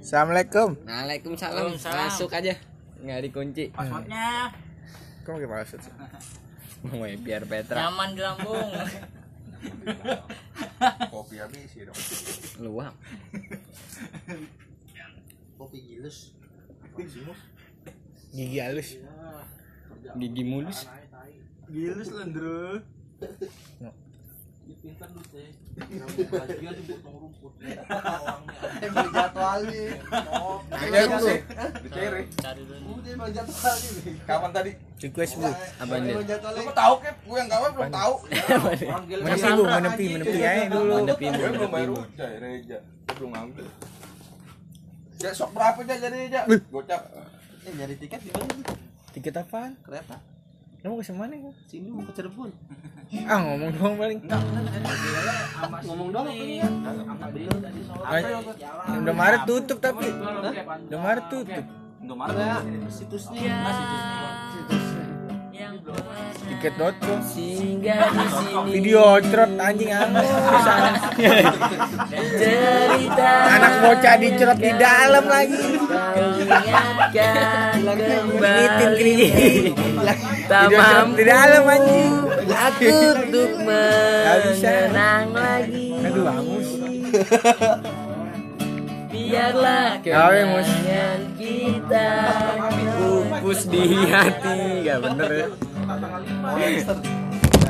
Assalamualaikum. Waalaikumsalam. Waalaikumsalam. Masuk aja. Nggak dikunci. Passwordnya Kok pakai password sih? Woi, biar Petra. nyaman di lambung. Kopi habis ya dong. Luang. Kopi gilus. Gigi halus. Gigi mulus. Gilus lendro. Emang jatuh ali. Ayo, Bu. Dicere. Cari dulu. Udah emang jatuh ali. Kapan tadi? Request bu. Apa ali. Lu tahu kep? Gue yang gawe belum tahu. Menepi bu, menepi, menepi aja dulu. Menepi, Gue belum udah reja. Belum ngambil. Ya sok berapa aja jadi aja? Gocap. Eh nyari tiket di mana? Tiket apaan? Kereta. Lu mau ke mana? Sini mau ke Cirebon. Ah ngomong doang paling. Ngomong doang apa nih? Ah, Udah Maret tutup tapi. Udah Maret tutup. Enggak, situsnya. Yang Tiket.com. Singgah di sini. Video cerot anjing angus. Cerita. Anak bocah dicerot di dalam lagi. Keriting, kembali. Tak mampu di dalam anjing. Aku untuk bisa. mengenang lagi. Aduh angus. Biarlah Mus. kenangan kita pupus di hati. Gak bener ya.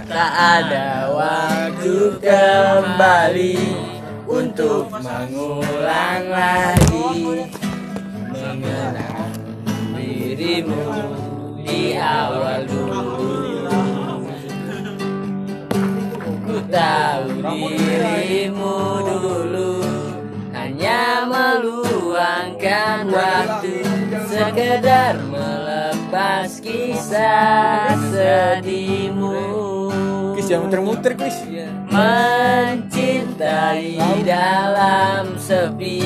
Tak ada waktu kembali Untuk mengulang lagi Mengenang dirimu di awal dulu. Ku tahu dirimu meluangkan waktu sekedar melepas kisah sedihmu. Kis jangan muter-muter Kis. mencintai dalam sepi.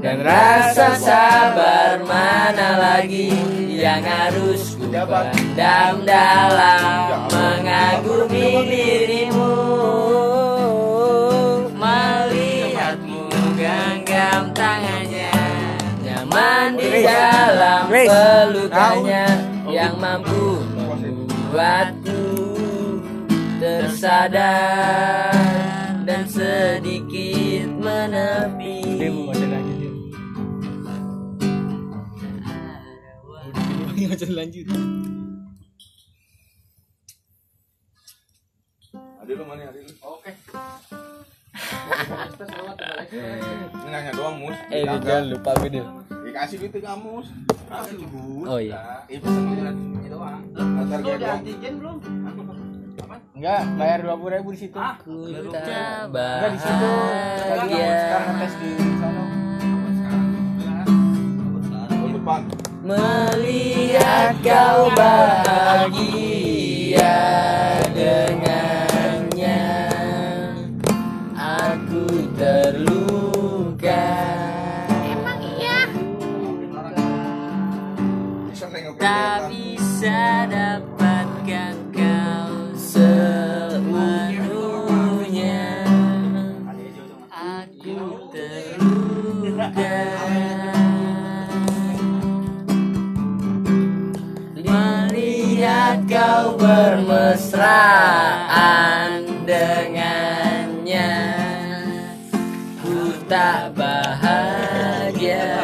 Dan rasa sabar mana lagi yang harus ku pendam dalam mengagumi dirimu. Melihatmu genggam tangannya nyaman di dalam pelukannya yang mampu membuatku tersadar dan sedikit menepi. Lanjut. Lu mana? Oke. Nanya doang mus. Eh, Kagak. jangan lupa gue deh. Dikasih duit ke kamu. Oh iya. Itu sebenarnya doang. Antar gue doang. antigen belum? Enggak, bayar 20 ribu di situ. Ku tak Enggak di situ. Bahagia sekarang ngetes di sana. Melihat kau bahagia dengannya. Terluka. Bisa nengok Tak bisa dapatkan kau sepenuhnya. Aku terluka. Melihat kau bermesraan dengannya tak bahagia.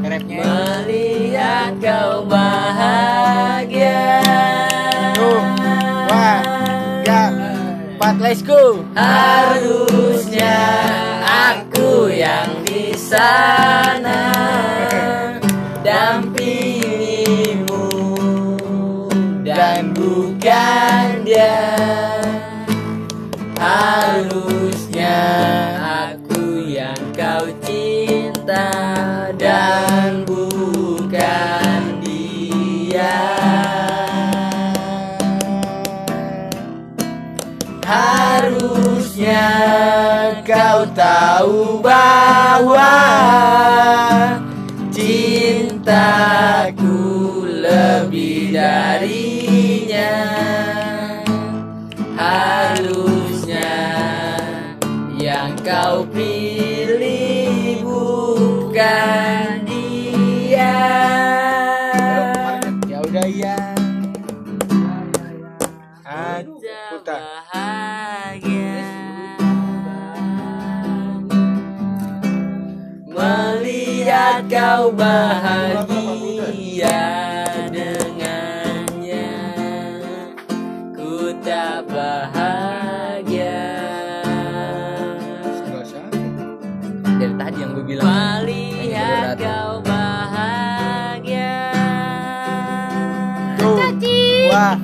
Melihat kau bahagia. Wah. Ya. Empat, let's go. Harusnya aku yang di sana dampingimu dan bukan dia. Harusnya aku yang kau cinta dan bukan dia. Harusnya kau tahu bahwa cintaku melihat kau bahagia dengannya ku tak bahagia dari tadi yang gue bilang melihat kau bahagia. Wah.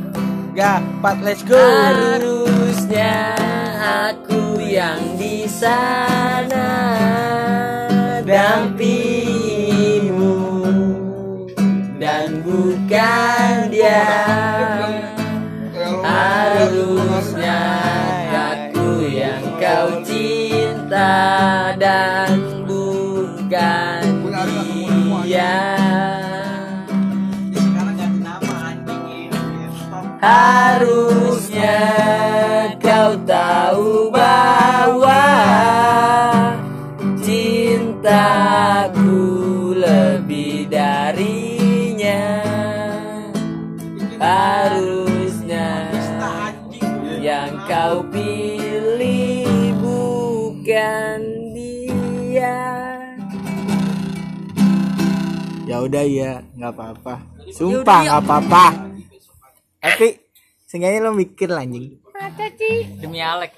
Gak, empat let's go. Harusnya aku yang di sana dampingimu dan bukan dia. Harusnya aku yang kau cinta dan bukan dia. Harusnya kau tahu udah ya, nggak apa-apa. Sumpah nggak apa-apa. Tapi seenggaknya lo mikir lah anjing. Demi Alek.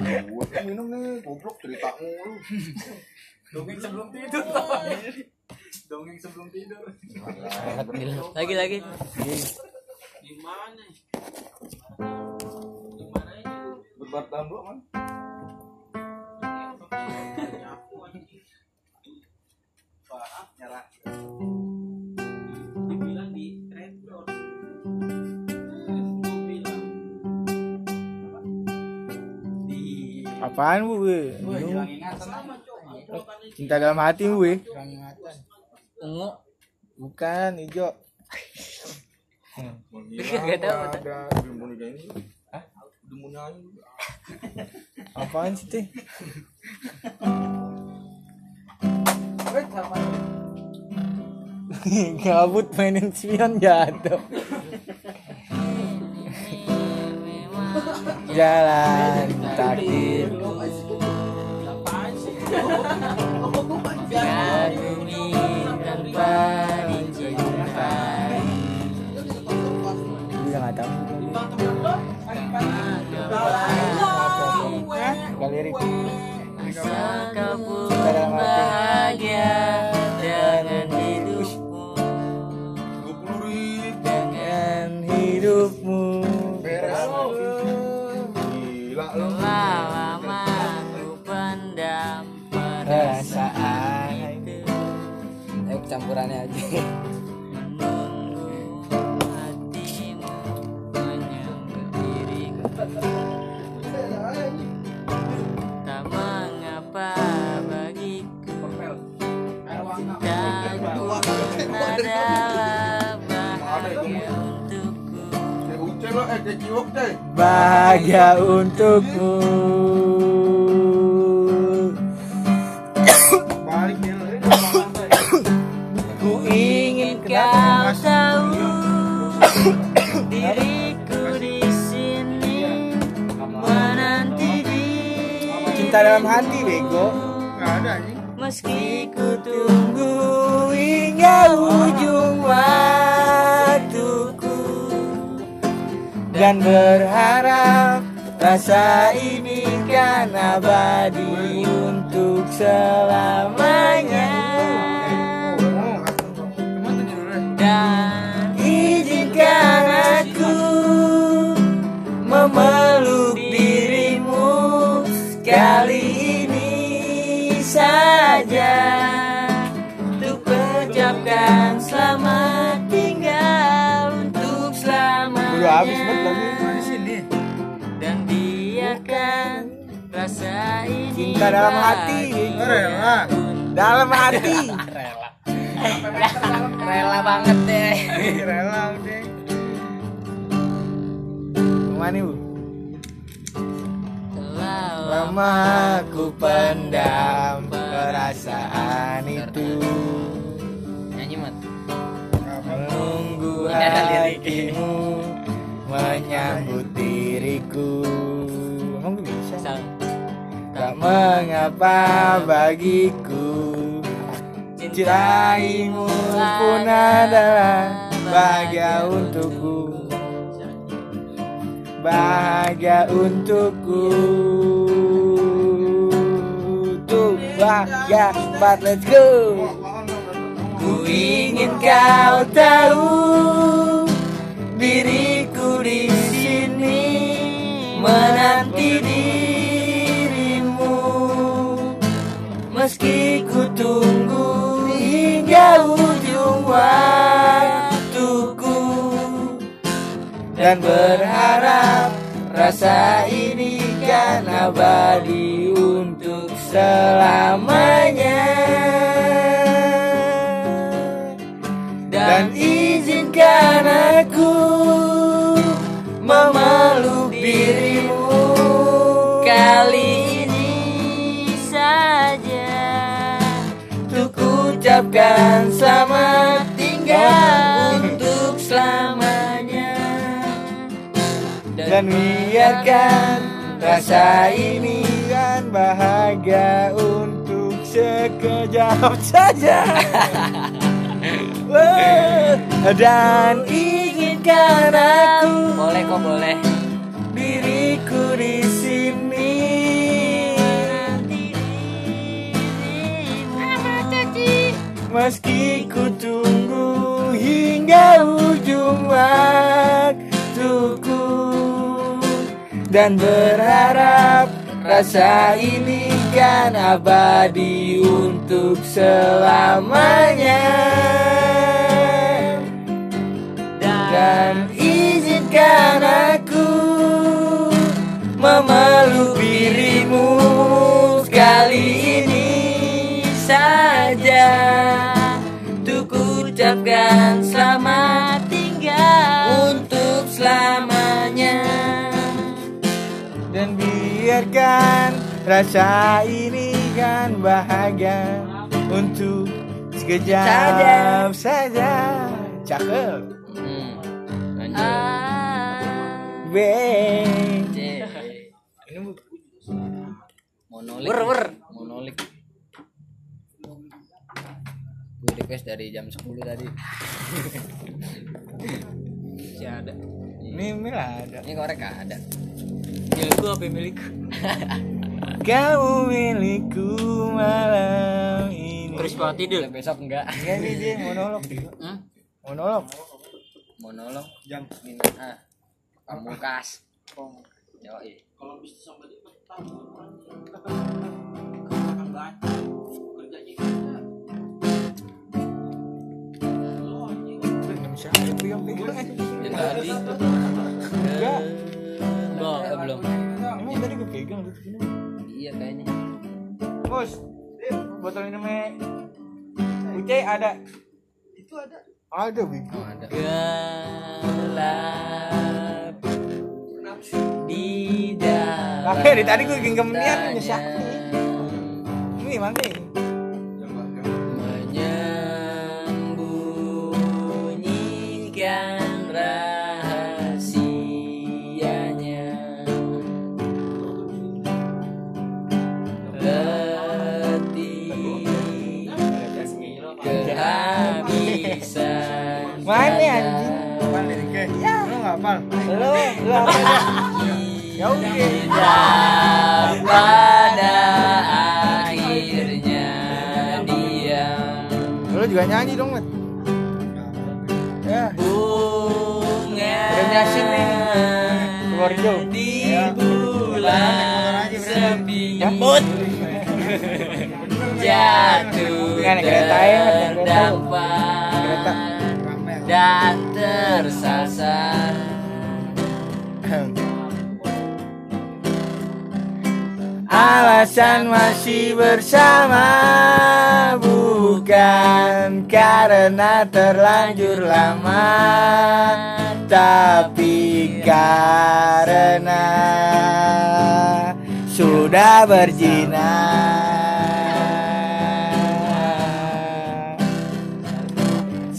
Gua kan minum nih, goblok cerita mulu. Lagi lagi. Berbatang bro kan. Apaan bu? Bu? Cinta dalam hati bu. Bu. Ungu. Bukan hijau. Gak tahu. Ada demonya ini. Hah? Demonya ini. Apaan sih teh? Gabut mainin spion jatuh. Jalan takdir. Kagumi tanpa dicintai. Gue nggak tahu. Galeri. Kau pun bahagia eh cek jiwok cek. Bahagia untukmu. Balik. Ku ingin kau tahu diriku di sini menanti di Cinta dalam hati bego. Gak ada meski ku tunggu hingga ujung dan berharap rasa ini kan abadi untuk selamanya. Dan habis banget lagi. di sini. Dan biarkan rasa ini Cinta dalam hati. Rela. dalam hati. Rela. Banget deh. rela udah ke mana bu? Lama ku pendam perasaan itu. Nyanyi mat. Menunggu hatimu Menyambut diriku. Emang gue bisa? Sang. Tak mengapa bagiku. Cintaimu pun adalah bahagia untukku. Bahagia untukku. Tuh bahagia. But let's go. Ku ingin kau tahu Diriku di sini Menanti dirimu. Meski ku tunggu hingga ujung waktuku Dan berharap rasa ini kan abadi untuk selamanya. Dan izinkan aku memeluk dirimu Kali ini saja. Untuk ucapkan selamat tinggal untuk selamanya. Dan biarkan rasa ini kan bahagia untuk sekejap saja. Dan izinkan aku Boleh kok boleh Meski ku tunggu hingga ujung waktuku Dan berharap rasa ini kan abadi untuk selamanya. Dan izinkan aku memeluk dirimu kali ini saja Untuk ucapkan selamat tinggal untuk selamanya Dan biarkan rasa ini kan bahagia untuk sekejap Saja. saja Cakep hmm. Lanjut Ah. C. Monolik Wer, wer. Monolik Gue request dari jam 10 tadi. Si ada. Ini Mil ada. Ini korek ada? Milikku apa milikku? Kamu milikku malam ini. Terus banget tidur. Besok enggak Enggak nih dia monolog. Hmm? Monolog. Monolog? Jam. ah. Pamungkas. Yoi Siapa itu yang pegang eh? Yang tadi. Enggak. Belum eh, belum. Emang tadi gue pegang gitu gini Iya kayaknya. Bos eh, Botol minumnya Uce ada. Itu ada. Ada bego Oh ada. Gelap Di dalam Tapi dari tadi gue genggam nian nyesek Ini mana hafal Lu Lu hafal Ya tidak pada akhirnya dia Lu juga nyanyi dong Mat Ya bunga Udah Yasin nih. Keluar hijau. di Ya. bulan sepi Jemput. jatuh ya, terdampak Kereta. Dan tersasar. Alasan masih bersama Bukan karena terlanjur lama Tapi karena sudah berzina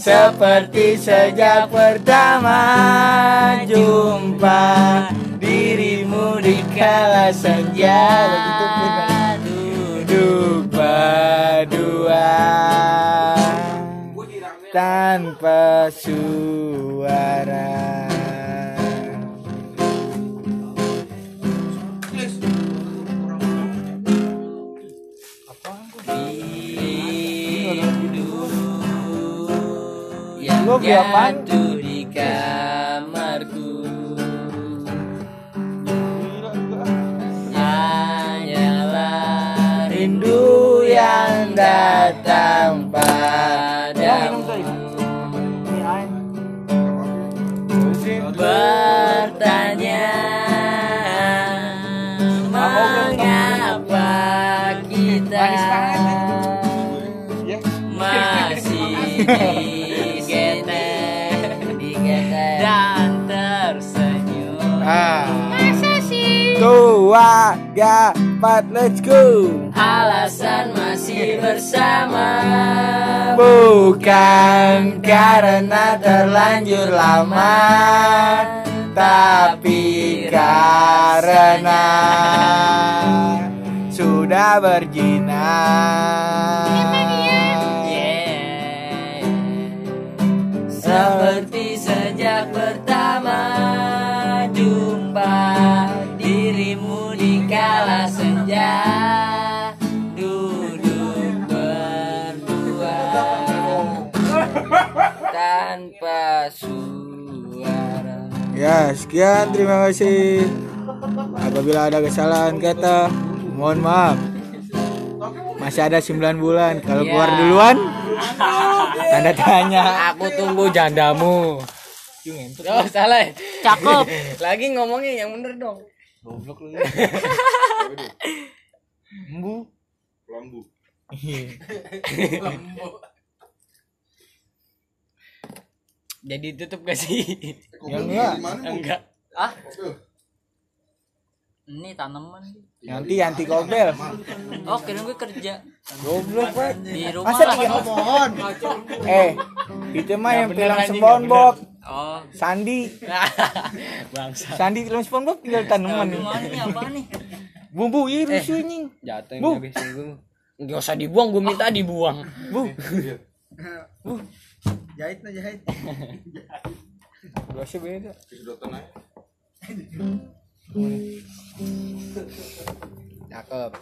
Seperti sejak pertama jumpa dirimu di kala senja Duduk berdua tanpa suara Apaan? jatuh di kamarku. Hanyalah rindu yang datang padamu. Bertanya Mengapa kita Masih Tua gapat let's go. Alasan masih bersama. Bukan karena terlanjur lama Tapi karena Sudah berzina Yeah. Seperti sejak pertama kala senja duduk berdua tanpa suara. Ya sekian terima kasih Apabila ada kesalahan kata Mohon maaf Masih ada 9 bulan Kalau keluar Ya. duluan Tanda tanya Aku tunggu jandamu. Oh, salah. Cakep. Lagi ngomongnya yang bener dong. Embu Lambu. Jadi tutup gak sih? Yang enggak. Enggak. Ini tanaman. Nanti anti kobel Oh, kira gue kerja Goblok Pak di rumah Masa tiga Eh Itu mah yang film SpongeBob Oh, Sandi Bangsa. Sandi film SpongeBob tinggal tanaman nih nih apa nih? Bumbu iya rusuh anjing Jatuh Bu. yang habis gue. Gak usah dibuang, gue minta dibuang. Bu Jahit na jahit. Gak beda Kesedotan aja. Cakep.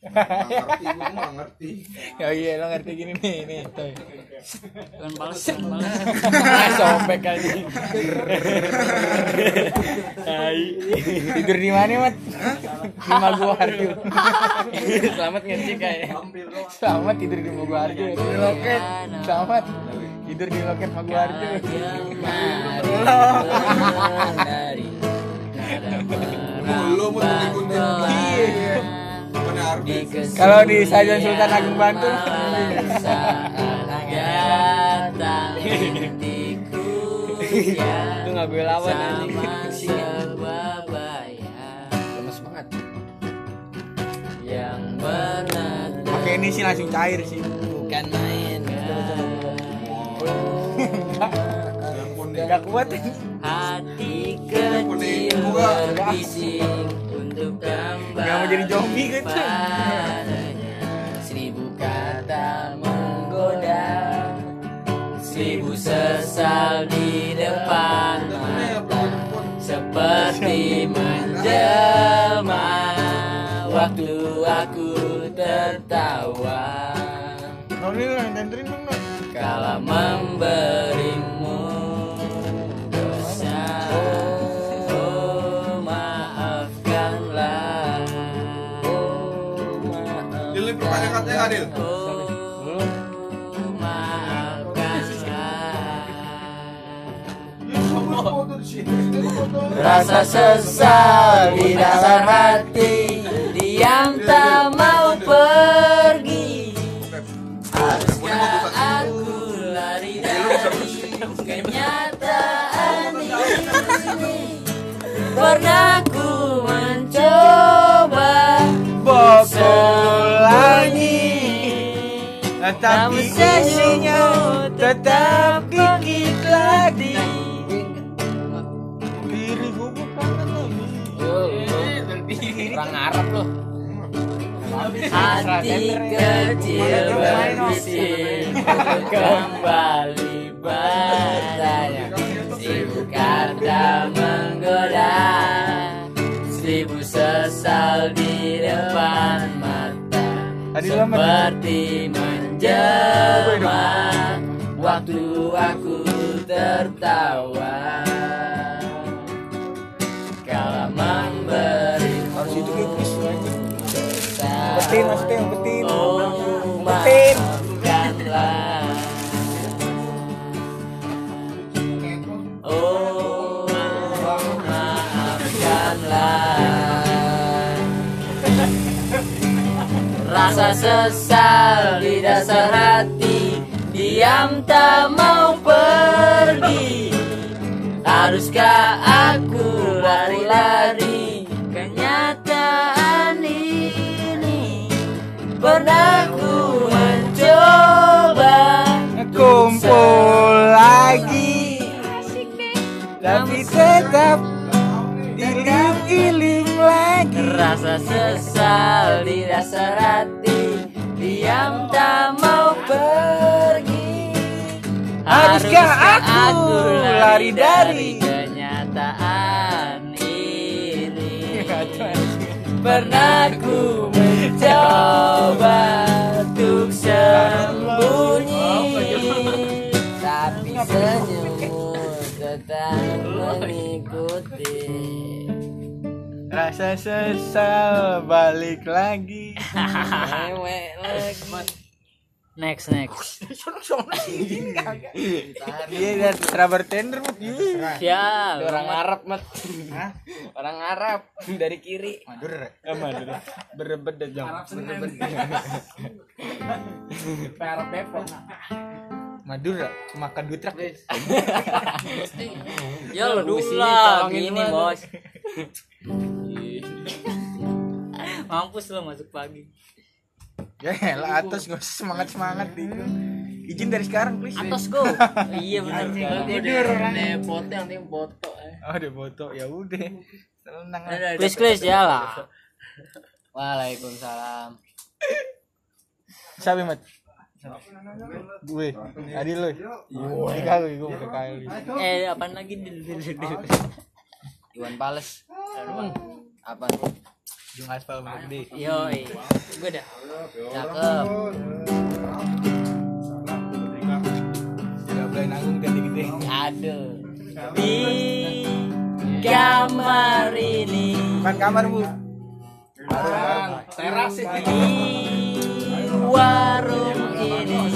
Ngerti, nggak ngerti. Ya iya lo ngerti gini nih nih tuh. Kan balas, kan balas. Sobek kali. Hai. Tidur di mana mat? Di Maguwarjo Selamat ngecek kayak. Selamat tidur di Maguwarjo Di loket Selamat Tidur di loket Maguwarjo Dari Mau Iya. Kalau di Stadion Sultan Agung Bantul Itu nggak gue lawan Lemes banget. yang Pakai ini sih langsung cair sih. Bukan main. Gak kuat kecil berbisik untuk mau jadi zombie gitu. seribu kata menggoda seribu sesal di depan mata seperti menjelma waktu aku tertawa Noni lo yang tenterin dong Non. Kala memberimu pertanyaan katanya nggak, Dil? Oh maafkanlah Rasa sesal di dalam hati Diam tak mau pergi. Haruskah aku lari dari kenyataan ini. Pernah ku mencoba Tetapi senyumnya tetap gigit lagi. Kiri gubuk kanan lagi. Orang Arab loh. Hati kecil berbisik kembali bertanya Seribu kata menggoda. Seribu sesal di depan mata. Seperti menjelma Waktu aku tertawa. Kala memberi Harus itu kayak sesal di dasar hati Diam tak mau pergi. Haruskah aku lari-lari? Kenyataan ini Pernah ku mencoba Kumpul lagi. Tapi tetap Iling-iling lagi. Rasa sesal di dasar hati Diam tak mau pergi. Haruskah aku lari dari- kenyataan ini? Pernah ku mencoba untuk sembunyi Tapi senyummu tetap mengikuti Rasa sesal balik lagi. Next next. Iya. Dan seraba tender. Ya orang Arab mat Orang Arab dari kiri. Madura Eh Madura Berebet dah jam Berebet Arab Depok Madura Makan duit truk Ya lo dulu lah gini bos. Mampus lo masuk pagi. Ya lah atas gak usah semangat-semangat itu Izin dari sekarang please. Atas go Iya bener. Tidur orang. foto yang tim foto. Oh udah foto. Ya udah. Tenang Please please ya lah. Waalaikumsalam. Siapa mat? Gue Adi lo Ini kali gue udah kali. Eh apaan lagi dil. Iwan Pales. Apa? Jung aspal gede. Yoi. Gue dah Cakep. Gak boleh nanggung jadi gede Aduh. Di kamar ini Bukan kamar bu. Teras sih. Warung ini.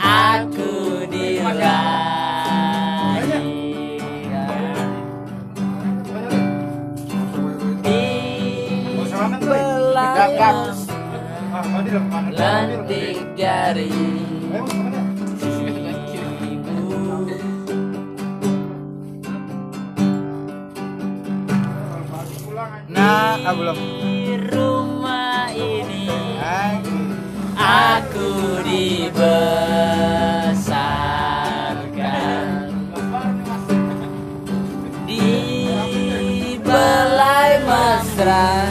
Aku dilahirkan Di belakang lentik jari Nah ah, belum. Di rumah ini Aku dibesarkan. Di belai mesra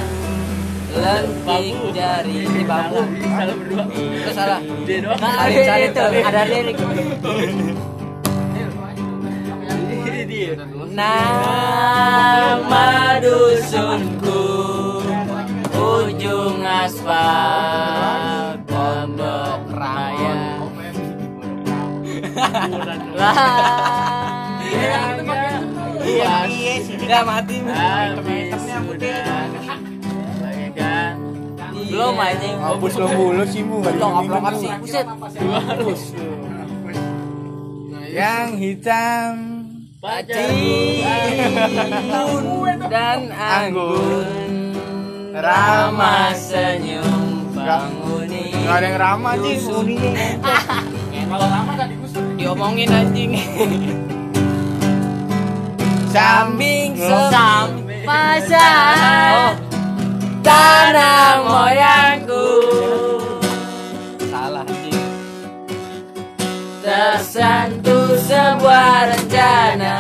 Lentik jari Di bambu. Salah berdua Itu salah Nah, ada itu Ada lirik Nama dusunku Ujung aspal Iya Udah mati Belum nggak Belum Yang hitam Timun dan anggun Ramah senyum bangunin Gak ada yang ramah sih Kalau kan digusur diomongin anjing. Samping sama oh. Tanah moyangku. Salah anjing. Tersentuh sebuah rencana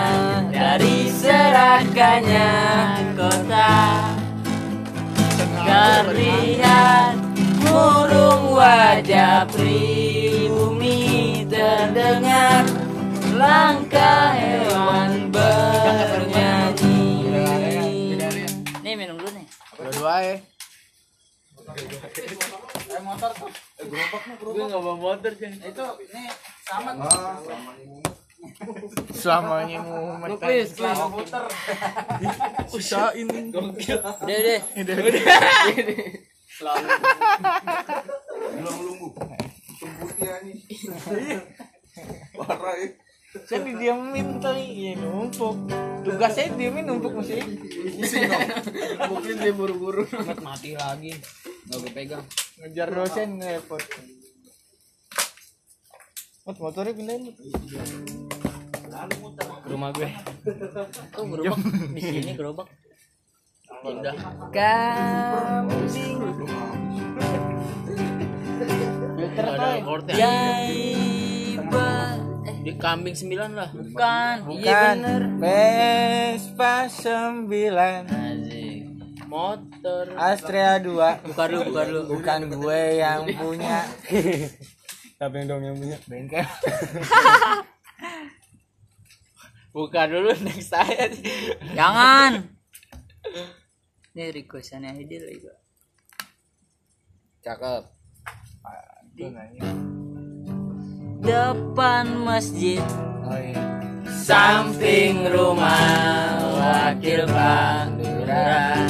Dari serakannya kota. Terlihat murung wajah pribumi. Terdengar langkah hewan bernyanyi. Nih minum dulu nih. Dua-dua ya. Gue nggak bawa motor kan. Selamanya mau Please, please. usaha ini. Udah deh Parah ya. Saya didiamin tadi, iya numpuk. Tugas saya diamin numpuk masih. Mungkin dia buru-buru. Mati lagi Gak gue pegang Ngejar dosen repot. Mot motornya pindahin. Mot. ke rumah gue. Oh, gerobak di sini gerobak. Pindah. Kambing. Kambing sembilan lah. bukan. Iya Bukan. bener. Vespa 9 Asik. Motor. Astrea 2 Buka dulu, buka dulu. Bukan gue yang punya Tapi yang dong yang punya Bengkel Buka dulu next saya. Jangan. Ini requestannya Aidil juga. Cakep. Itu nanya. Depan masjid, Oh iya. Samping rumah wakil Pandura.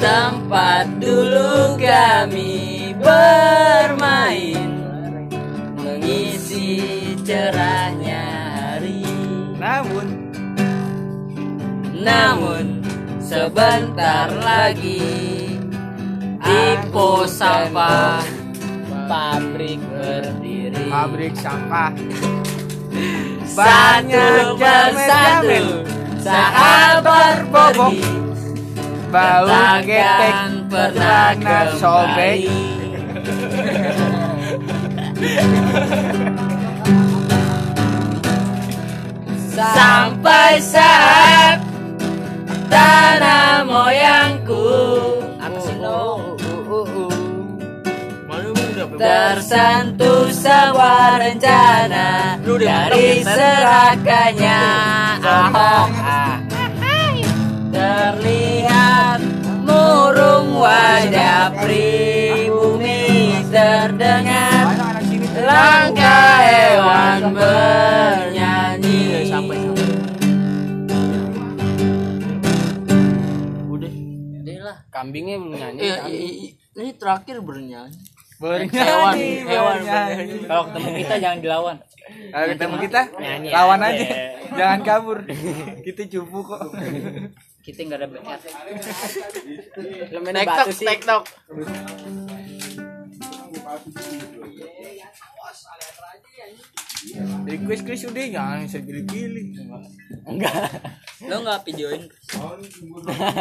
Tempat dulu kami bermain. Mengisi cerahnya hari. Namun. Namun sebentar lagi. Di pos sampah pabrik berdiri. Pabrik sampah. Satu persatu sahabat Bobok. pergi Bau getek pernah sobek. Sampai saat tanah moyangku tersentuh sebuah rencana dari serakannya Ahok terlihat murung wajah pribumi terdengar. Langkah hewan bernyanyi. Udah udah lah. Kambingnya belum nyanyi. Iya, ini terakhir bernyanyi Bernyanyi Hewan, hewan. bernyanyi. Kalau ketemu kita jangan dilawan. Kalau ketemu kita Nyanyi Lawan aja. aja Jangan kabur Kita cupu kok kita nggak ada BR sih. TikTok. Request Chris udah jangan bisa pilih-pilih lo nggak videoin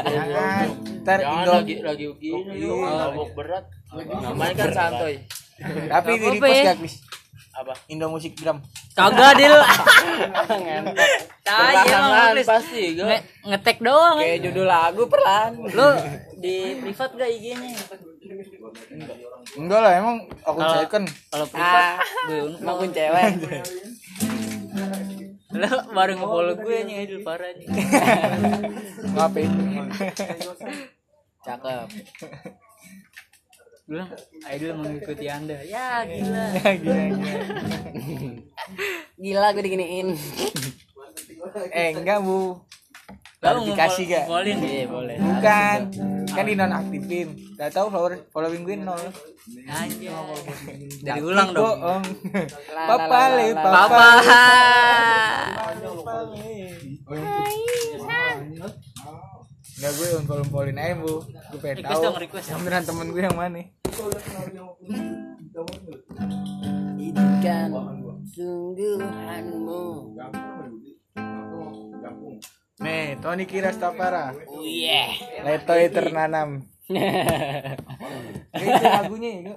Jangan Ntar lagi lagi begini lu mabuk berat. Namanya kan santuy. Tapi di repost ya? gak Chris Apa? Indo Musik Gram kagak dil Perlahan pasti gue. Nge- ngetek doang Kayak judul lagu perlahan. lo di privat gak IG-nya Enggak lah emang aku Kalau- second kalau privat gue Maupun unfollow cewek. lo baru nge-follow gue nih Aidil parah nih Ngapain Cakep. Bilang Aidil mengikuti anda. Ya gila. Gila. Gila Gila. Gue diginiin. Eh enggak bu. Lo Dikasih gak? Folin iya boleh. Bukan. Kan di nonaktifin. Gak tau follower following gue nol. Anjir. Dari ulang dong. Bohong La, la, Papa le papa Papa. Enggak gue unfollow followin aja bu Gue pengen Request tahu dong, request. Temen gue yang mana Ikan sungguhanmu. Nih Tony Kiras Tapara Oh yeah. Letoy ternanam itu lagunya ya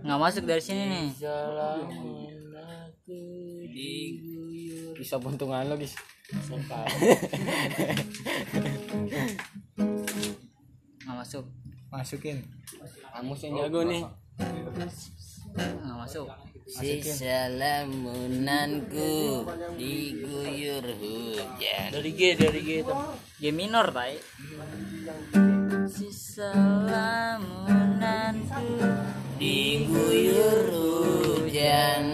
nggak masuk dari sini nih Bisa buntungan lo guys. Nggak masuk Masukin. Kamu sih jago nih. nggak masuk Sisa lamunanku diguyur hujan. dari G dari G itu G minor tay sisa lamunanku Diguyur hujan.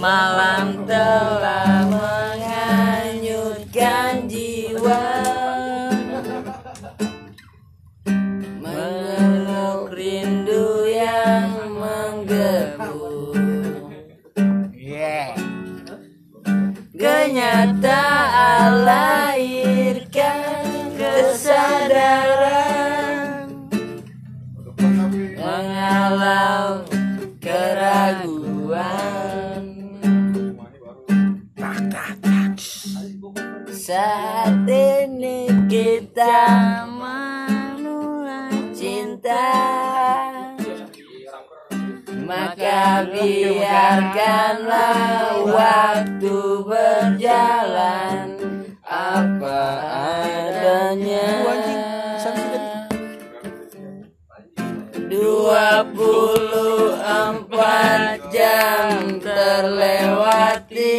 Malam telah menghanyutkan jiwa. Mengeluk rindu yang menggebu. Yeah. kenyataan keraguan saat ini kita memulai cinta. Maka biarkanlah waktu berjalan. Apa adanya dua puluh empat jam terlewati.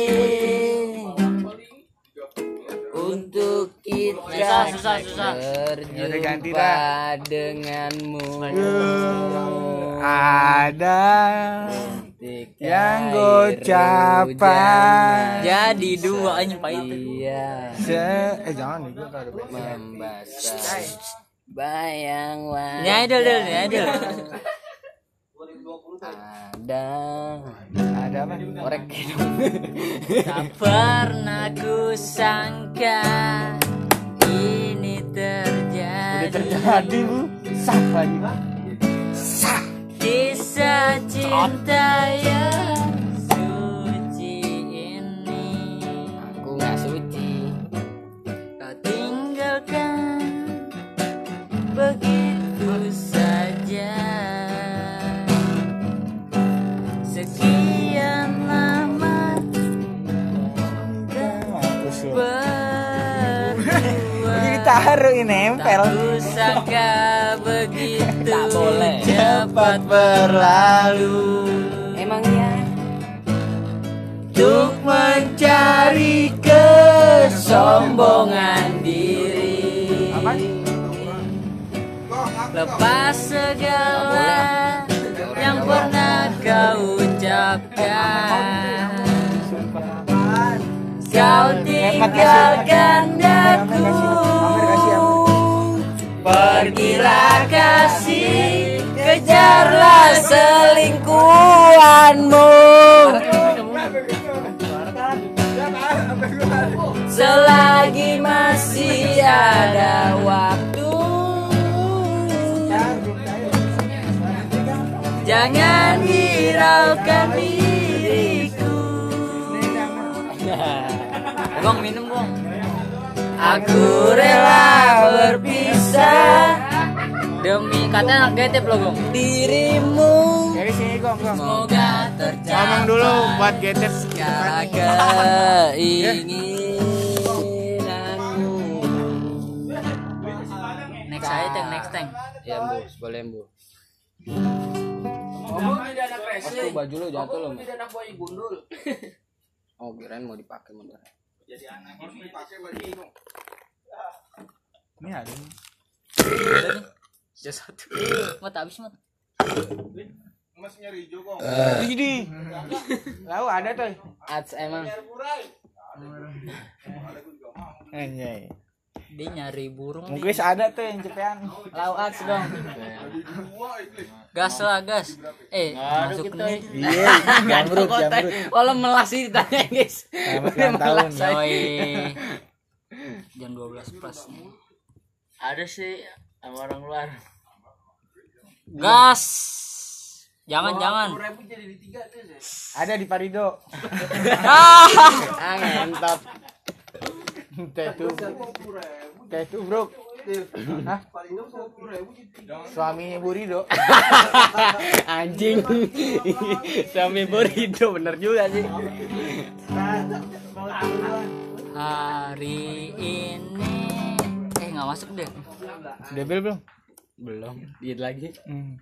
Untuk kita Susah, susah, susah. Berjumpa denganmu. Ada Ketika yang hujan jadi dua aja pak itu Iya Se eh jangan nih gue gak ada basic. membasah bayang ini idol deh ini idol ada Ada apa? korek tak pernah ku sangka ini terjadi Terjadi bu. Sah lagi. kisah cinta yang Ditaruh ini nempel. begitu Tak boleh. cepat berlalu. emangnya untuk mencari kesombongan diri. Lepas segala yang pernah kau ucapkan. Kau tinggalkan daku pergilah kasih kejarlah selingkuhanmu. Selagi masih ada waktu. Jangan hiraukan diriku. Bang minum bang Aku rela berpisah. Demi kata anak getep lo gong. Dirimu. Dari sini gong gong. Semoga tercapai Ngomong dulu buat getep. Segala keinginanmu Next aja tank, next tank ya bu boleh bu. Aku baju lu jatuh lo oh kirain mau dipakai mau Ini ada. nih. Sudah satu Mau tak habis mau Mas nyari hijau kok. Ini. Lalu ada tuh. Ats emang Anjay. Dia nyari burung. Mungkin ada tuh yang cepean. Lau aks dong Gas lah gas Eh masuk nih Iya, jamrut, jamrut. Walau melas sih ditanya guys ya. Yoi Jam 12 plus nih Ada sih sama orang luar Gas Jangan, jangan. Ada di Parido. Ah, ngentot. Teh tuh. Teh tuh, Bro. Hah? Suaminya Bu Rido. Anjing. Sampai berido bener juga sih. Hari ini eh nggak masuk deh. Udah bel belum? Belum. Diet lagi. Hmm.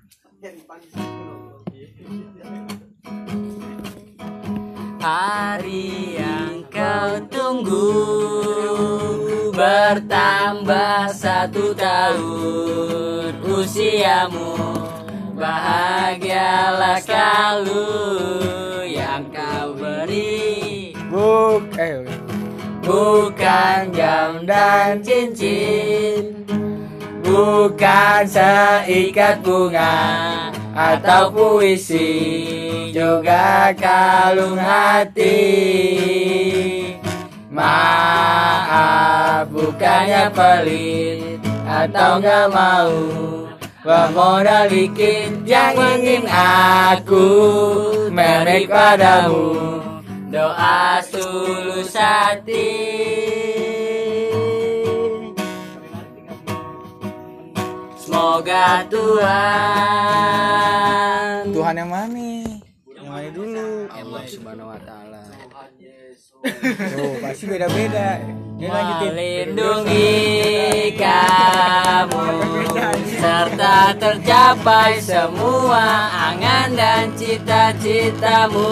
Hari yang kau tunggu bertambah satu tahun. Usiamu bahagialah kalau yang kau beri. Buk, eh bukan jam dan cincin. Bukan seikat bunga atau puisi. Juga kalung hati maaf bukannya pelit atau nggak mau. Bermodal dikit yang ingin aku merik padamu. Doa tulus hati. Semoga Tuhan Tuhan yang mana nih? Yang mana dulu? Allah Subhanahu wa taala. Oh, pasti beda-beda. Melindungi kamu serta tercapai semua angan dan cita-citamu.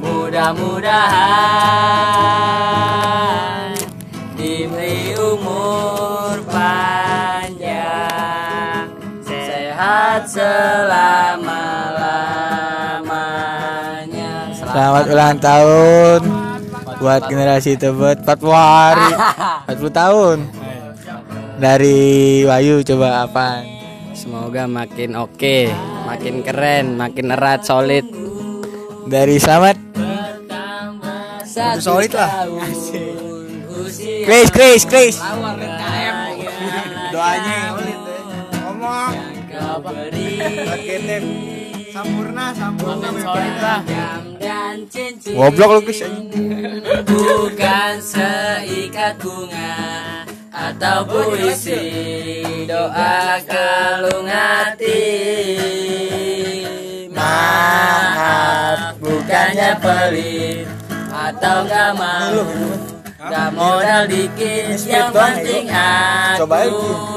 Mudah-mudahan diberi umur panjang. Sehat selama-lamanya Selamat ulang tahun buat generasi Tebet 40 hari. 40 tahun. Dari Wayu coba apa Semoga makin oke, makin keren, makin erat, solid. dari Selamat? Satu solid lah. Chris Chris Chris. Doanya ngomong sempurna sempurna jam dan cincin goblok lu Chris bukan seikat bunga atau puisi. Doa kalung hati maaf bukannya pelit. Atau gak mau. Gak modal dikit yang penting Coba aku aja.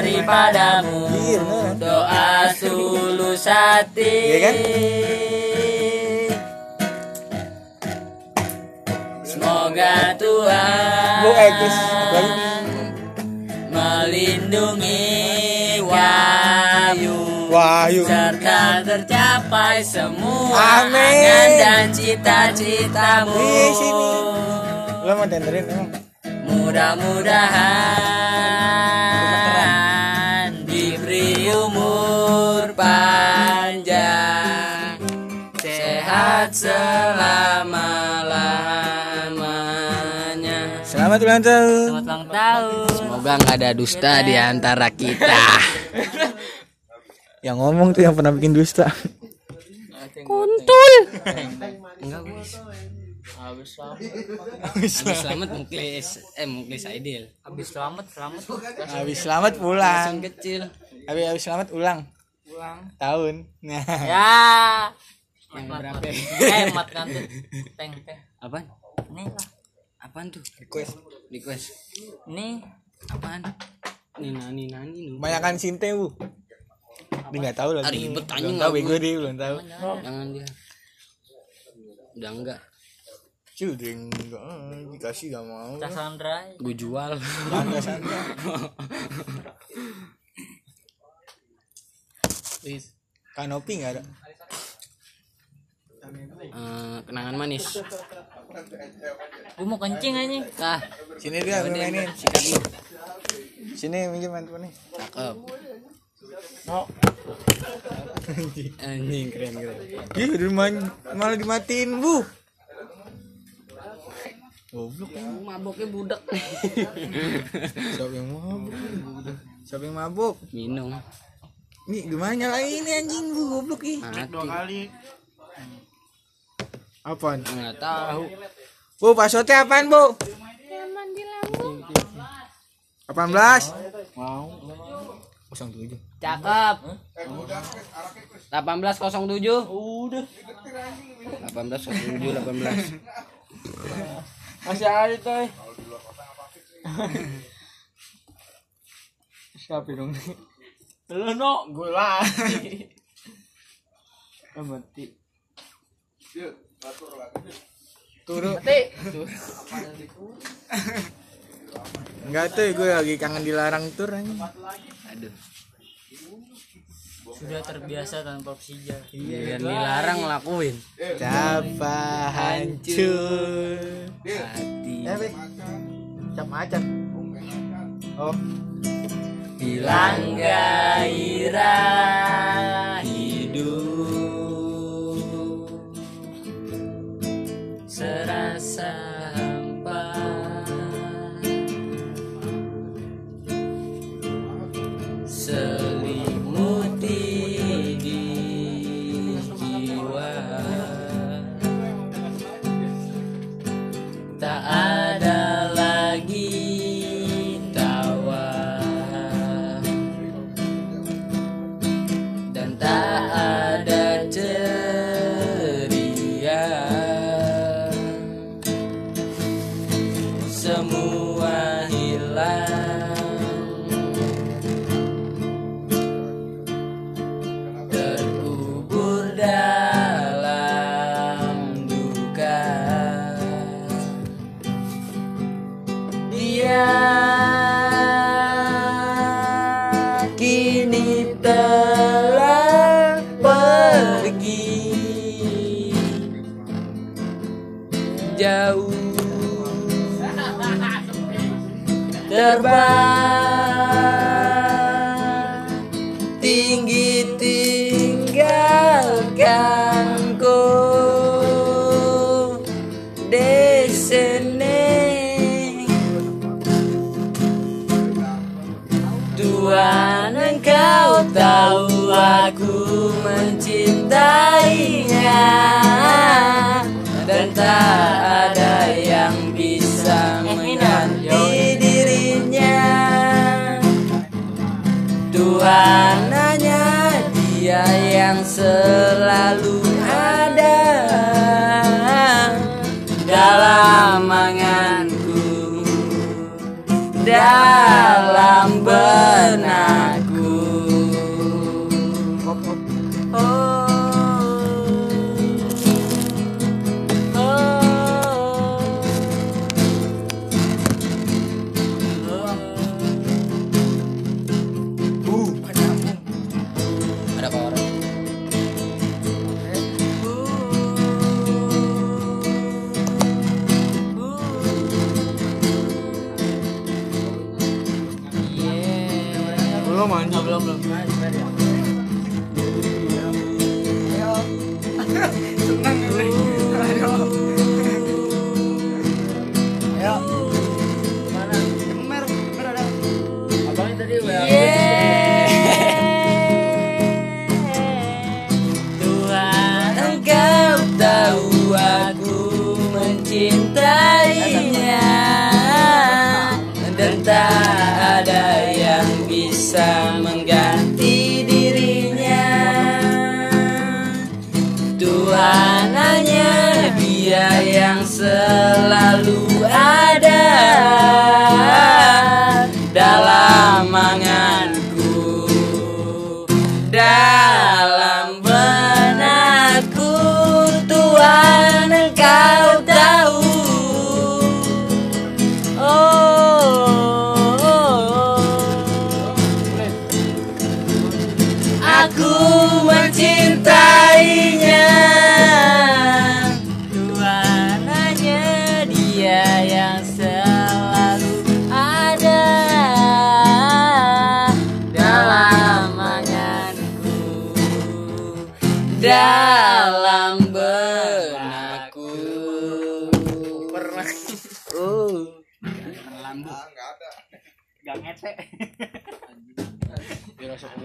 Daripadamu Iya, doa tulus hati Iya kan? Semoga Tuhan melindungi Wahyu Wahyu serta tercapai semua Amin. angan dan cita-citamu. Sini. lu mau emang Mudah-mudahan sehat selama-lamanya. Selamat ulang tahun Selamat ulang tahun. Semoga nggak ada dusta di antara kita. yang ngomong tuh yang pernah bikin dusta Kuntul. Enggak, Guys. Habis selamat muklis eh muklis Aidil. Habis selamat, selamat. habis selamat pulang kecil. habis habis selamat ulang tahun nah Ya. Yang berapa? Eh, mat kan tuh. Teng, teng. Apaan? Nih lah. Apaan tuh? request Request. Nih. Apaan? Nih nani nani nu. kebanyakan sinte bu dia nggak tahu Ah, lagi ribet, tahu nggak bego dia belum tahu Jangan dia. Udah enggak. dia enggak dikasih gak mau Cassandra. Gue jual. Sana. Please. kanopi nggak ada uh, kenangan manis. Gue mau kencing aja. Nah sini dia gue mainin sini sini minjem handphone nih. Cakep. No. Anjing keren keren. Ih udah malah dimatiin bu. Goblok ya. Maboknya budak. Siapa yang mabuk siapa yang mabuk minum. Nih gimana nyalain ini anjing bu? Goblok ih. Dua kali. Apaan? Enggak tahu. Bu, passwordnya apaan, Bu? Nyaman di lambung. 18. Mau. 07. Cakep. 1807. Udah. 1807 18. Masih ada, tuh Siapa dong? Lu no, gue. Mati. Yuk. Turu. Enggak tuh gue lagi kangen dilarang tur aja. Aduh. Sudah terbiasa tanpa persija. Iya, yang dilarang lakuin. Coba hancur hati. Eh, Cap macet Oh. Hilang gairah serasa.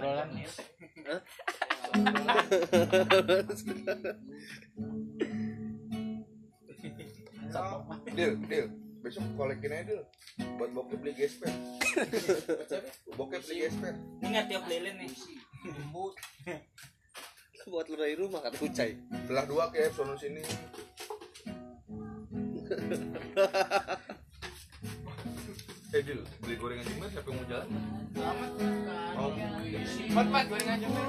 obrolan iya. gitu. Dil, Dil, besok kolekin aja Dil. Buat bokep beli gesper Bokep beli gesper Ini nggak tiap lilin nih. Bu, Buat lu dari rumah kan Ucai. Belah dua kayak sono sini. Eh Dil, beli Mat mat gorengan cuma.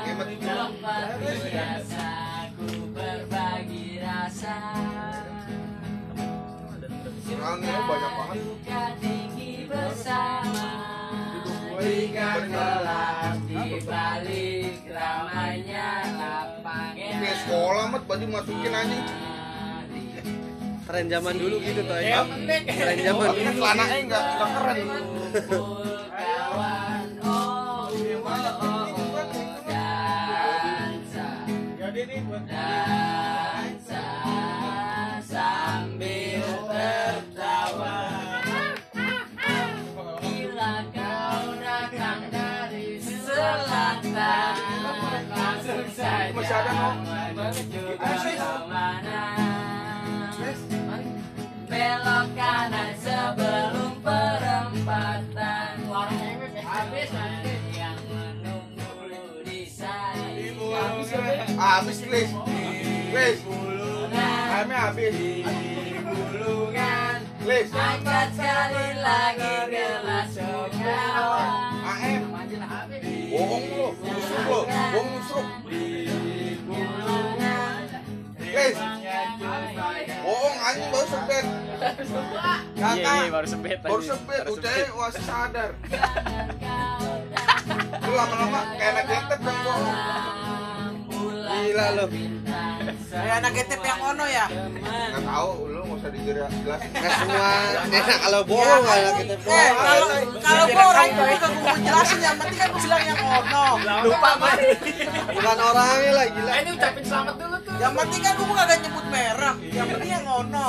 Hemat. biasa ku berbagi rasa Soalnya banyak banget. duka tinggi bersama Berikan gelap di balik ramainya lapangan Kayak sekolah mat baju masukin anjing. tren zaman dulu gitu tuh Ya, tren zaman Tapi kan celananya enggak enggak keren. Jadi nih buat dansa sambil tertawa dari selatan langsung Habis Klis. Klis, Bulungan, habis. Klis. Angkat sekali lagi gelas kokawa AM. Bohong lu. Busuk lu. Bohong busuk. Klis. Bohong anjing baru sebet. Iya, iya, Kakak. baru sebet Baru. Baru Ucai wasi sadar. Lu lama-lama kayak anak gentet kan bohong. Gila lo Kayak anak getep yang ono ya. Enggak tahu lu enggak usah dijelas. Nggak semua enak kalau bohong kalau kita Eh, bohong kalau kalau orang itu mau jelasin yang penting kan gua bilang yang ono. Lupa mari. bukan orangnya lah gila Ini ucapin selamat dulu tuh. Yang penting kan gua kagak nyebut merek. Yang penting yang ono.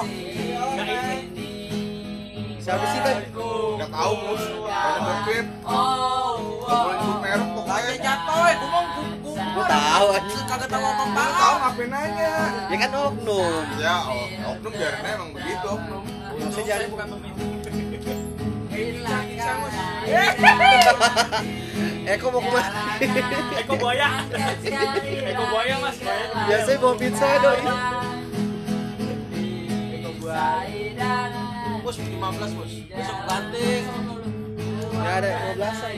siapa sih kan Enggak tahu mus. Banyak bokep. oh Enggak boleh nyebut merek pokoknya. jatuh, eh, mau Gua tahu aja kagak tahu apa apa. tahu ngapain nanya? ya kan oknum Ya, oknum biarin aja emang begitu oknum. maksudnya jangan bukan Eko mau ke mana? Eko buaya. Eko buaya mas. Biasanya bawa pizza doi. Bos 15 bos. Besok banting. Gak ada 15an.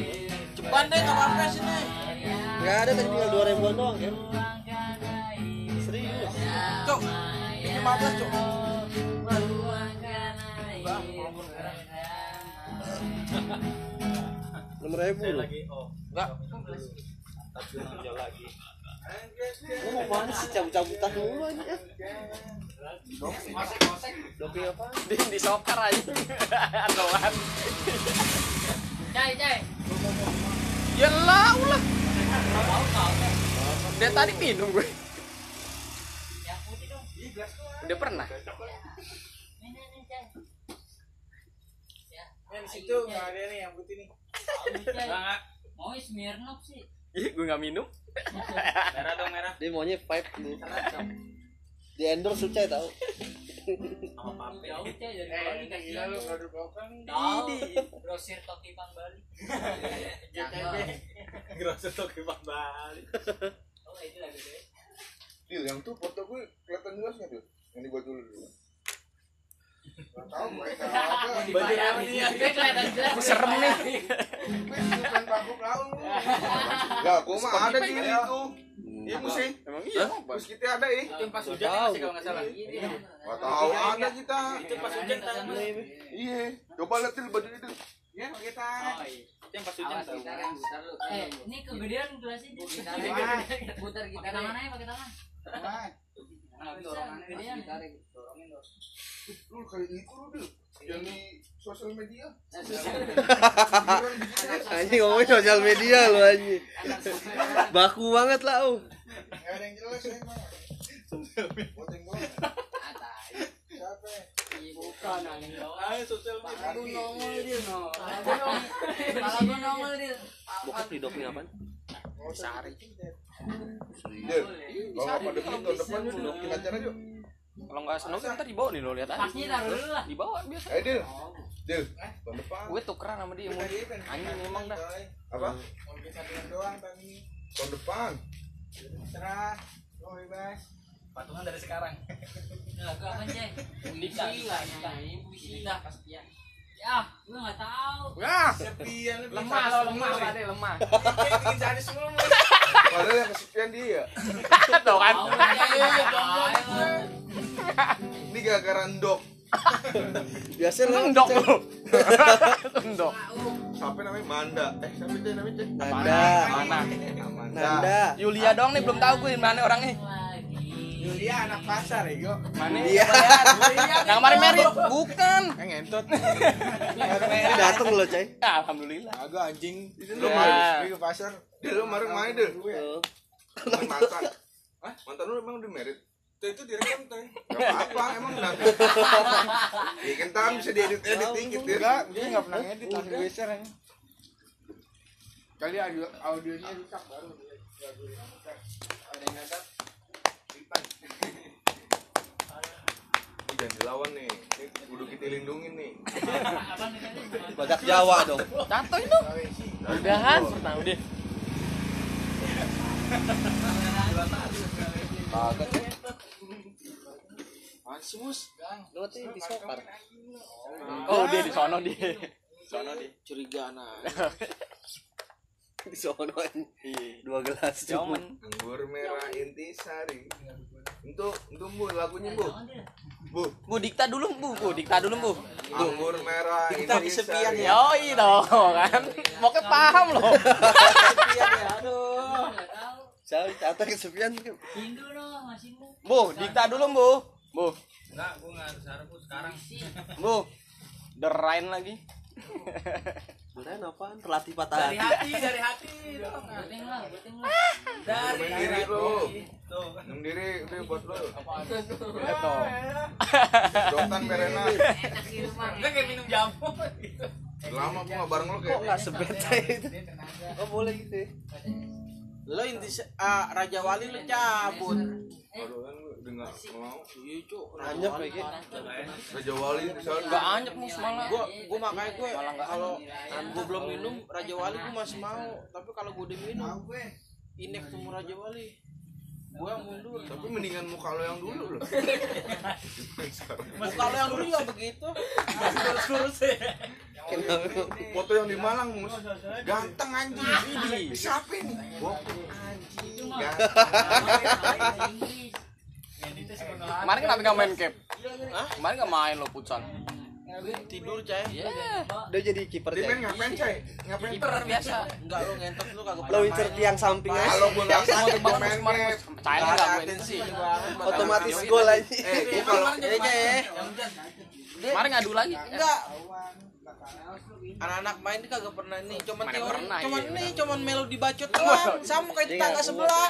Cepat deh enggak apa-apa sini. Gak ada tadi tinggal 2 ribuan doang kan. Serius. Cok. 15 cok. Enam ribu loh. oh. Enggak. Lu mau mana sih cabut-cabutan dulu aja. Doping apa? Di di soccer aja. Doan. Cai, cai. Ya lah, ulah. Dia tadi minum gue. Udah pernah. Ya di situ enggak ada nih yang putih nih. Mau Smirnoff sih. Ih, gue gak minum. merah dong, merah. Dia maunya pipe nih. Di endorse Ucai tau. Jauh cai dari Eh, Bali ini gila lu produk lokal nih. Tahu. Grosir Toki Bang Bali. Gerasa toke Bang Bali. Oh, itu lagi deh. Dil, yang tuh foto gue kelihatan jelas nggak tuh? Yang di gua dulu dulu. Serem nih. Ya, gua mah ada di itu. Iya mesti. Emang iya. Terus kita ada ih. Itu pas hujan masih kalau nggak salah. Gak tahu ada kita. Itu pas hujan tangan. Iya. Coba lihat baju itu. Ya, kita. Itu yang pas hujan. Eh, ini kegedean gelasnya. Putar kita. Tangan aja, pakai tangan. Bisa, kegedean. Lu kayak itu lu Dil. Yang di sosial media. Anjing ngomongin sosial media lo anjing. Baku banget lah, Om. Gak ada yang jelas ya emang. Voting doang. Siapa? Aduh nongol dia no. Gua nongol dia. Bokap di doping apaan? Del, kalau nggak pada tahun depan lu bikin acara yuk. Kalau nggak ntar dibawa nih lo lihat aja. Pasnya taruh dulu lah. Dibawa biasa. Eh Del, Del, tahun depan. Gue tukeran sama dia. mau- Anjing emang dah. Apa? Mau bikin satuan doang tadi. Tahun depan. Serah. Lo bebas. Patungan dari sekarang. Enggak nyanyi puisi dah pasti ya. Ya, gua enggak tahu. Wah, sepian. Lemah lo lemah Pak, deh lemah. Bikin sadis semua. Padahal yang kesepian dia. Tuh kan. Ini gara-gara ndok. Biasa lu Endok lo. Endok. Siapa namanya Manda? Eh, siapa itu namanya? Cek? Nanda, Mana? Nanda. Yulia dong nih belum tahu gue mana orangnya. Yulia anak pasar ya, Go. Mana? Iya. Yang kemarin merit bukan. Yang ngentot. Ini dateng lo, Cai. Alhamdulillah. Agak anjing. Itu Ya. lu mau ke pasar. Del, lu kemarin main. Main mantan. Hah? Mantan lu emang udah merit? Tuh itu direkam tuh. Gak apa-apa, emang nanti. Ya kan tangan bisa diedit-edit dikit ya. Enggak, dia enggak pernah ngedit langsung geser aja. Kali audio audionya rusak baru dia. Ada yang. Ini jangan dilawan nih. Ini kudu kita lindungin nih. Badak Jawa dong. Contoh itu. Udahan, nah udah. Kagak, Cai. Ansus, Gang. Lu tuh di sokar. Oh, dia di sono dia. Sono dia. Curiga nah. Di sono dua gelas cuma. Cuman Anggur merah intisari. Untuk untuk bu lagunya bu. Bu. Bu dikta dulu Bu, Bu dikta dulu Bu. Anggur merah Kita kesepian intisari. ya. Yoi dong kan. Pokoknya paham loh. Kesepian ya, aduh. Saya kata kesepian. Hindu no, masih Hindu. Bu, dikta dulu Bu. Bu, Enggak, gua enggak harus harap sekarang. Bu. Derain lagi. Beneran apaan? Pelatih patah Dari hati. hati, dari hati dong. Buatin lah, buatin lah. Dari diri lu. Tuh. Diri itu buat lu. Itu. Jotan Verena. Enak di rumah. Enggak kayak minum jamu gitu. Lama gua nggak bareng lu Kok kayak. nggak sebete itu? Oh boleh gitu ya? Lo inti ah, Raja Wali lo cabut. Aduh kan nggak mau. Iya, Cuk. Anyep kayak gitu. Raja Wali di sana. Enggak anyep mus malah. Gua gua makanya gue Malah nggak kalau gua belum minum Raja Wali gua masih mau, tapi kalau gua udah minum inek temu Raja Wali. Gua yang mundur. Tapi mendingan muka lo yang dulu loh. Muka lo yang dulu juga begitu. Lurus-lurus ya. Foto yang di Malang mus. Ganteng anjing. Ini siapa ini? Inggris. Kemarin kenapa nggak main cap? Hah? Kemarin nggak main lo futsal. Tidur, Cai. Iya. Udah jadi kiper Dia main Cai. ngapain coy? Ngapain? Kiper biasa. Enggak lo ngentot lu kagak Lo main. tiang samping aja. Kalau gua nggak bangun main kemarin. Mus. Saya nggak main sih. Otomatis gol aja. Eh, kalau Eh, Cai. Kemarin ngadu lagi. Enggak. Anak-anak main ini kagak pernah nih, cuman Mana teori, pernah, cuman iya. nih, cuman melo dibacot doang, sama kayak tetangga sebelah,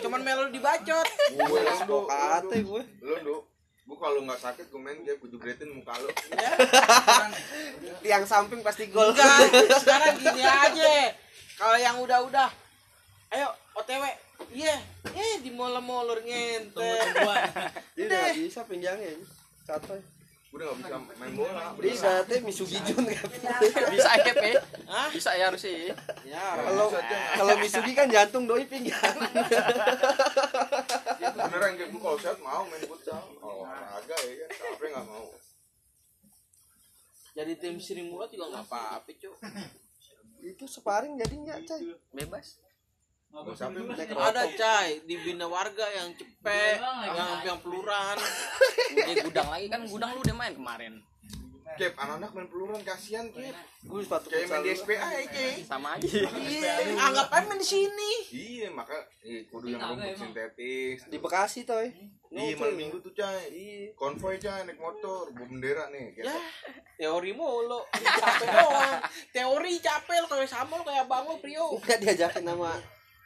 cuman melo dibacot. gue lu lu Kate gue. lu lu gua kalau nggak sakit gua main dia gua jebretin muka lu. Tiang samping pasti gol. Enggak, sekarang gini aja, kalau yang udah-udah, ayo OTW, iya, eh di molor-molor ngentet. Dia udah nggak bisa pinjangnya. Satu. Udah nggak bisa main bola. Bisa teh Misugi Jun kan. Bisa ya? Hah? Bisa ya harus sih. Ya, Kalau kalau Misugi kan jantung doi pinggang. Beneran kayak gua kalau sehat mau main futsal. Oh, olahraga ya kan. Siapa yang nggak mau? jadi tim Sri Mulat juga nggak apa-apa, cuy. Itu sparring jadinya, Cai. Bebas. Mau siapa yang Naik Ada cai di bina warga yang cepet, yang yang peluran. Eh gudang lagi kan gudang lu udah main kemarin. Kep, anak-anak main peluran kasihan Kep. Gue sepatu Kayak main di. SPA ya Kep. Sama aja. Iya, anggap aja main di sini. Iya, maka eh, kudu yang rumput sintetis. di Bekasi toy. Iya, malam minggu tuh cai. Iya. Konvoy cai naik motor, bawa bendera nih. Ya, teori mulu. Capek doang. Teori capek lo kayak sama lo kayak abang lo Prio. Enggak diajakin sama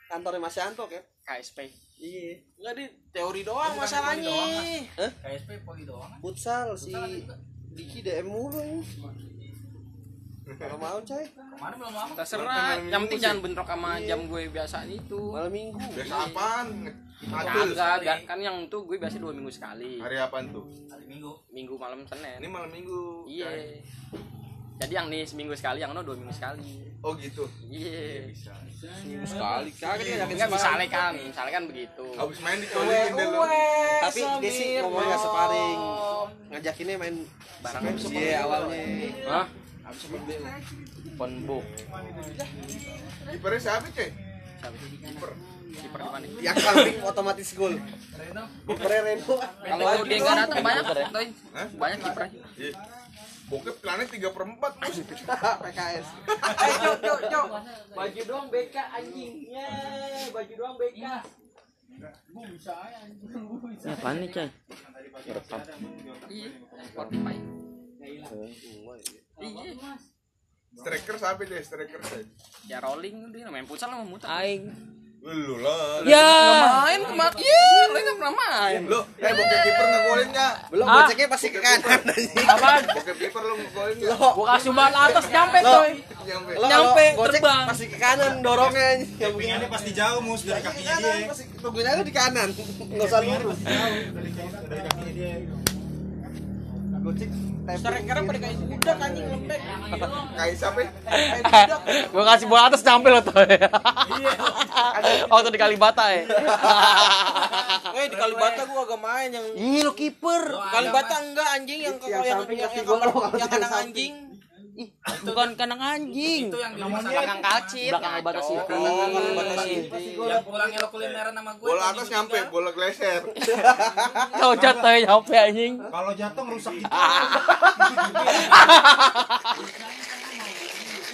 kantornya Mas Yanto kan? KSP. Iya. Enggak di teori doang masalahnya. Hah? KSP poli doang. Futsal si Diki DM mulu ini. Kalau mau coy, Terserah, yang penting jangan bentrok sama jam gue biasa itu. malam minggu. Biasa apaan? Kagak, gak- kan yang itu gue biasa dua minggu sekali. Hari apaan tuh? Minggu malam Senin. Ini malam minggu. Iya. Jadi yang nih seminggu sekali, yang no dua minggu sekali. Oh gitu. Iya. sekali kagak dia yakin Enggak misalnya kan, misalnya kan begitu. Habis main dicolikin deh lu. Tapi dia sih ngomongnya nggak separing. Ngajakinnya main bareng Iya awalnya. Hah? Ponbuk. Kipernya siapa, Cek? Kiper di mana? Yang kambing otomatis gol. Kipernya Reno. Kalau dia nggak datang banyak. Hah? banyak kipernya. Iya. Bokep planet 3 per 4 mus. PKS. eh cok cok cok baju doang BK anjingnya baju doang BK Ini apaan nih, Coy? Rekam. Iya. Spotify. Iya. Striker siapa deh? Striker. Ya rolling dia main futsal sama muter. Aing. Lu lah. Ya. Main kemarin. Iya, lo nggak pernah main. Lu, eh bokep kiper ngegolin enggak? Belum Ah. goceknya pasti ke kanan. Apaan? Bokep kiper lu ngegolin enggak? Gua kasih umpan atas nyampe, Lo. Coy. Nyampe. Lo Nyampe, terbang. pasti ke kanan dorongnya. Yang begini Ini pasti jauh mus dari kakinya dia. pasti lu di kanan. Enggak usah lurus. Dari kakinya dia. Gocek sekarang pada kayak budak anjing lembek Kayak siapa? budak Gua kasih bola atas nyampe lo, Toy. Waktu di Kalibata ya. eh di Kalibata gua agak main yang Ih, lo kiper. Kalibata enggak anjing yang Yang yang yang samping. anjing Ih, bukan kandang anjing. Itu yang di belakang kalcit. Belakang Kalibata City. Kalibata City Yang pulangnya lo kulineran sama gue. Bola atas nyampe, bola gleser. Kau jatuh nyampe anjing. Kalau jatuh ngerusak gitu.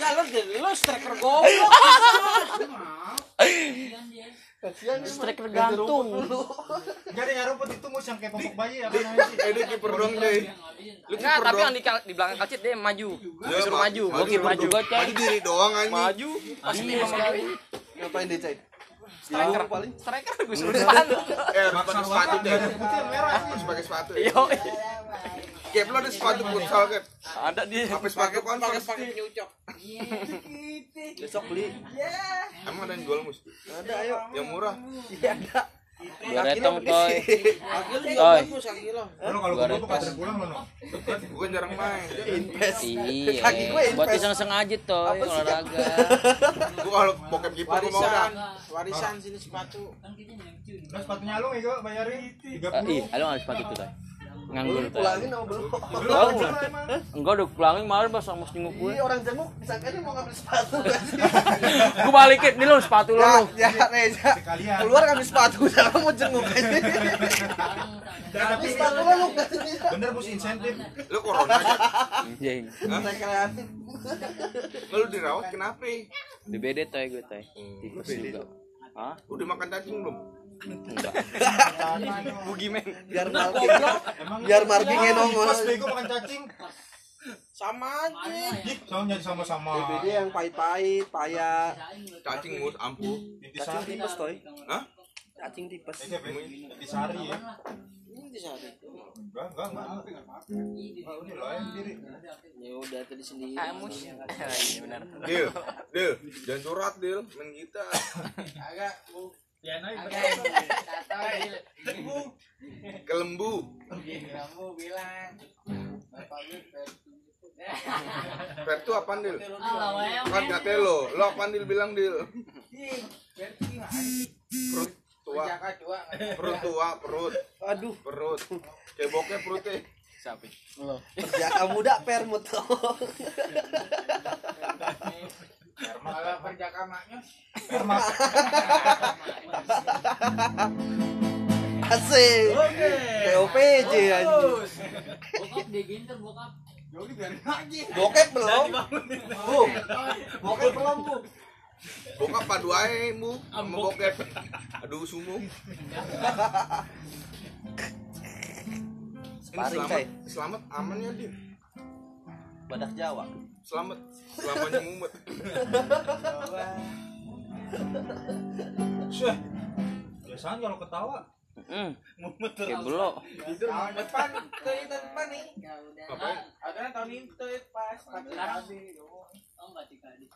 ya lo lo striker goblok Striker gantung. Jadi yang rumput itu mus yang kayak popok bayi apa namanya sih? Eh dia kiper dong deh. Lu kiper tapi yang di, di belakang kalcit dia maju. Ya, Disuruh Ma- maju. maju, Gua kiper maju. Maju diri doang anjing. Maju. Pasti sekali. ngapain dia, Cai? Striker Tahu paling. Striker gue suruh depan. Eh harus pakai sepatu deh. Putih yang merah. Harus pakai sepatu. Yo. Kayak lu ada sepatu futsal kan? Ada dia. Pakai sepatu pakai pakai penyucok Besok beli. Emang ada yang jual mus? Ada ayo. Yang murah. Iya ada. Lu Oi. bagus kaki lo Lo kalau gue tuh pas pulang. Gue jarang main. Invest. Iya. Kaki gue Buat invest. iseng-iseng aja, Toy. Olahraga. Gue kalau bokep kiper gue mau warisan dah. warisan sini sepatu Nah sepatunya lu ego bayarin tiga Eh, Ih, puluh. lu nggak sepatu tuh, Toy. Nganggur. Pulangin sama belum. Belum. Enggak udah pulangin kemarin pas sama jenguk gue. Ini orang jenguk disangkanya mau ngambil sepatu? Gue balikin, ini lo sepatu lo. Ya, lu. ya Reza. Sekalian. Keluar ngambil sepatu, jangan mau jenguk aja. Tapi Sepatu lo sih? bener mus insentif. Lu corona aja. Anjing. Rekreatif. Nggak, Lu dirawat kenapa? Di BD, Toy, gue, Toy. Tipes juga. Hah? Udah makan cacing belum? Bugimen. Biar marking. Biar markingnya nongol. Pas bego makan cacing. sama aja Ih, sama jadi sama-sama. BBD yang pahit-pahit, payah. Cacing mus ampuh. Cacing tipes, Toy. Hah? Cacing tipes. Eh, kayak Intisari ya. ini di sana Enggak, enggak, enggak. Oh, ini lo yang diri. ya udah tadi sendiri Amus. Iya benar. Dil, Dil, jangan curhat Dil, main gitar. agak Kelembu. kamu bilang Per tuh apaan Dil? Kan gak lo, lo apaan Dil bilang Dil? Perut tua, perut tua, perut, Aduh, perut. Bokeh perutnya. Siapa? perjaka muda permut. kalau perjaka maknya Perma. Asik. POPJ anjing. Bokep belum? Bu. Bokep belum, Bu. Bokap padu aja mu, sama bokep. Aduh sumu. Ini Sparring, selamat, selamat aman ya Dil. Badak Jawa. Selamat, selamanya mumet. Syah. Biasanya kalau ketawa Hmm. Kayak belok. Tahun depan itu depan nih. Akhirnya tahun ini pas. Sekarang? Oh, enggak sih, Kak.